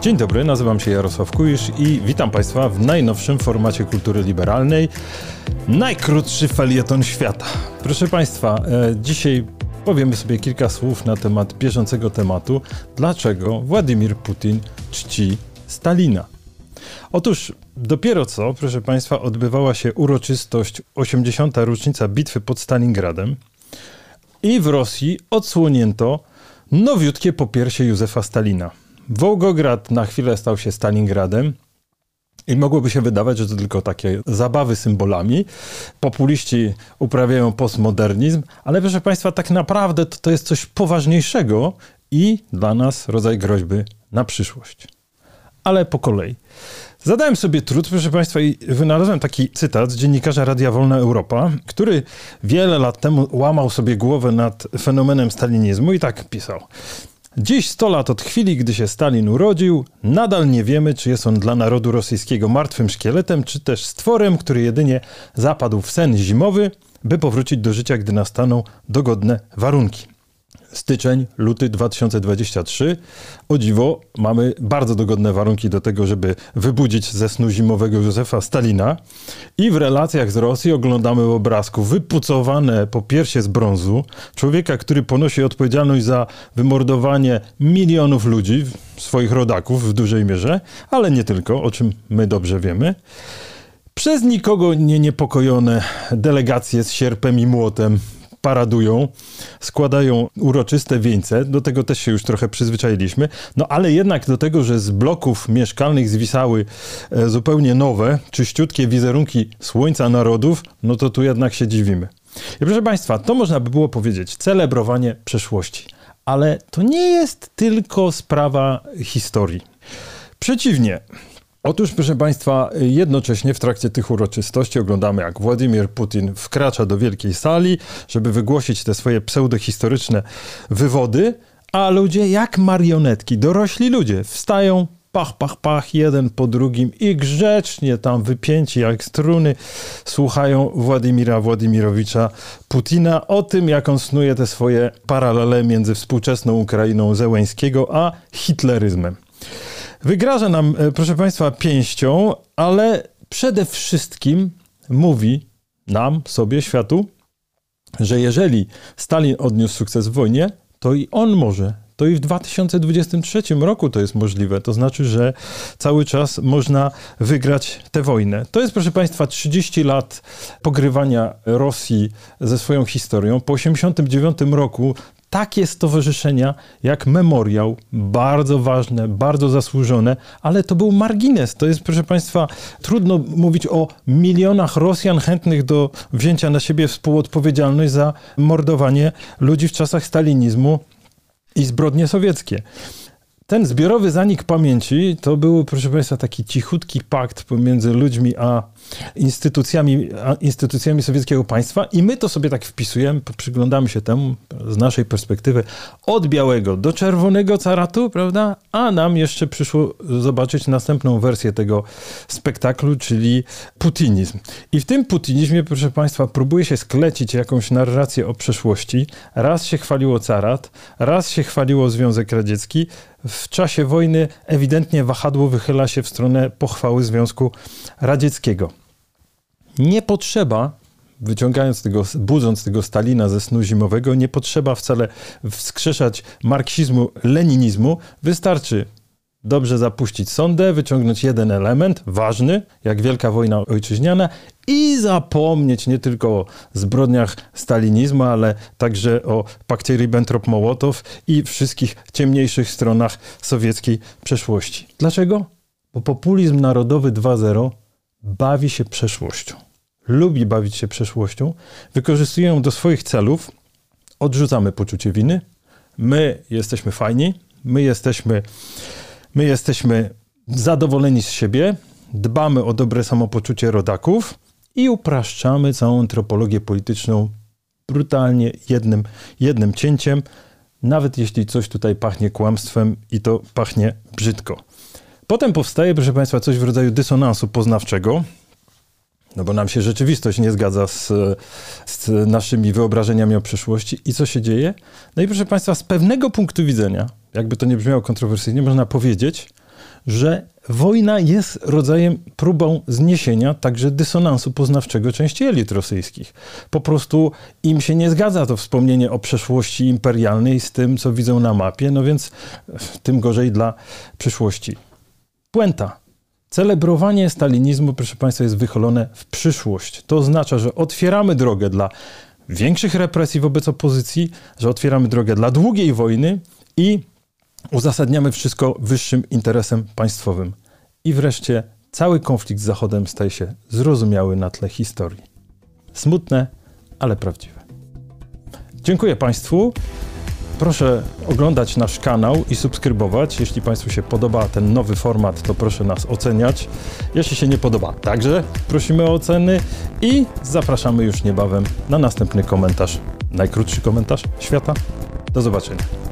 Dzień dobry, nazywam się Jarosław Kujisz i witam Państwa w najnowszym formacie kultury liberalnej. Najkrótszy felieton świata. Proszę Państwa, e, dzisiaj powiemy sobie kilka słów na temat bieżącego tematu. Dlaczego Władimir Putin czci Stalina? Otóż dopiero co, proszę Państwa, odbywała się uroczystość 80. rocznica bitwy pod Stalingradem i w Rosji odsłonięto nowiutkie popiersie Józefa Stalina. Wołgograd na chwilę stał się Stalingradem. I mogłoby się wydawać, że to tylko takie zabawy symbolami. Populiści uprawiają postmodernizm, ale proszę Państwa, tak naprawdę to, to jest coś poważniejszego i dla nas rodzaj groźby na przyszłość. Ale po kolei. Zadałem sobie trud, proszę Państwa, i wynalazłem taki cytat z dziennikarza Radia Wolna Europa, który wiele lat temu łamał sobie głowę nad fenomenem stalinizmu i tak pisał. Dziś 100 lat od chwili, gdy się Stalin urodził, nadal nie wiemy, czy jest on dla narodu rosyjskiego martwym szkieletem, czy też stworem, który jedynie zapadł w sen zimowy, by powrócić do życia, gdy nastaną dogodne warunki styczeń, luty 2023. O dziwo, mamy bardzo dogodne warunki do tego, żeby wybudzić ze snu zimowego Józefa Stalina. I w relacjach z Rosji oglądamy obrazku wypucowane po piersie z brązu człowieka, który ponosi odpowiedzialność za wymordowanie milionów ludzi, swoich rodaków w dużej mierze, ale nie tylko, o czym my dobrze wiemy przez nikogo nie niepokojone delegacje z sierpem i młotem paradują, składają uroczyste wieńce, do tego też się już trochę przyzwyczailiśmy, no ale jednak do tego, że z bloków mieszkalnych zwisały e, zupełnie nowe, czyściutkie wizerunki słońca narodów, no to tu jednak się dziwimy. I proszę Państwa, to można by było powiedzieć celebrowanie przeszłości, ale to nie jest tylko sprawa historii. Przeciwnie, Otóż, proszę Państwa, jednocześnie w trakcie tych uroczystości oglądamy, jak Władimir Putin wkracza do wielkiej sali, żeby wygłosić te swoje pseudohistoryczne wywody, a ludzie jak marionetki, dorośli ludzie, wstają, pach, pach, pach, jeden po drugim i grzecznie tam wypięci jak struny słuchają Władimira Władimirowicza Putina o tym, jak on snuje te swoje paralele między współczesną Ukrainą Zełęńskiego a hitleryzmem. Wygraża nam, e, proszę Państwa, pięścią, ale przede wszystkim mówi nam, sobie, światu, że jeżeli Stalin odniósł sukces w wojnie, to i on może. To i w 2023 roku to jest możliwe. To znaczy, że cały czas można wygrać tę wojnę. To jest, proszę Państwa, 30 lat pogrywania Rosji ze swoją historią. Po 1989 roku takie stowarzyszenia jak Memoriał, bardzo ważne, bardzo zasłużone, ale to był margines. To jest, proszę Państwa, trudno mówić o milionach Rosjan chętnych do wzięcia na siebie współodpowiedzialność za mordowanie ludzi w czasach stalinizmu i zbrodnie sowieckie. Ten zbiorowy zanik pamięci to był, proszę Państwa, taki cichutki pakt pomiędzy ludźmi a instytucjami, instytucjami sowieckiego państwa i my to sobie tak wpisujemy, przyglądamy się temu z naszej perspektywy od białego do czerwonego caratu, prawda? A nam jeszcze przyszło zobaczyć następną wersję tego spektaklu, czyli putinizm. I w tym putinizmie, proszę Państwa, próbuje się sklecić jakąś narrację o przeszłości. Raz się chwaliło carat, raz się chwaliło Związek Radziecki, w czasie wojny ewidentnie wahadło wychyla się w stronę pochwały Związku Radzieckiego. Nie potrzeba, wyciągając tego, budząc tego Stalina ze snu zimowego, nie potrzeba wcale wskrzeszać marksizmu, leninizmu. Wystarczy dobrze zapuścić sondę, wyciągnąć jeden element ważny, jak Wielka Wojna Ojczyźniana i zapomnieć nie tylko o zbrodniach stalinizmu, ale także o pakcie Ribbentrop-Mołotow i wszystkich ciemniejszych stronach sowieckiej przeszłości. Dlaczego? Bo populizm narodowy 2.0 bawi się przeszłością. Lubi bawić się przeszłością, wykorzystuje ją do swoich celów, odrzucamy poczucie winy, my jesteśmy fajni, my jesteśmy My jesteśmy zadowoleni z siebie, dbamy o dobre samopoczucie rodaków i upraszczamy całą antropologię polityczną brutalnie jednym, jednym cięciem, nawet jeśli coś tutaj pachnie kłamstwem i to pachnie brzydko. Potem powstaje, proszę Państwa, coś w rodzaju dysonansu poznawczego, no bo nam się rzeczywistość nie zgadza z, z, naszymi wyobrażeniami o przyszłości. I co się dzieje? No i proszę Państwa, z pewnego punktu widzenia, jakby to nie brzmiało kontrowersyjnie, można powiedzieć, że wojna jest rodzajem próbą zniesienia także dysonansu poznawczego części elit rosyjskich. Po prostu im się nie zgadza to wspomnienie o przeszłości imperialnej z tym, co widzą na mapie, no więc tym gorzej dla przyszłości. Puenta. Celebrowanie stalinizmu, proszę Państwa, jest wychylone w przyszłość. To oznacza, że otwieramy drogę dla większych represji wobec opozycji, że otwieramy drogę dla długiej wojny i uzasadniamy wszystko wyższym interesem państwowym. I wreszcie cały konflikt z Zachodem staje się zrozumiały na tle historii. Smutne, ale prawdziwe. Dziękuję Państwu. Proszę oglądać nasz kanał i subskrybować. Jeśli Państwu się podoba ten nowy format, to proszę nas oceniać. Jeśli się nie podoba, także prosimy o oceny i zapraszamy już niebawem na następny komentarz. Najkrótszy komentarz świata. Do zobaczenia.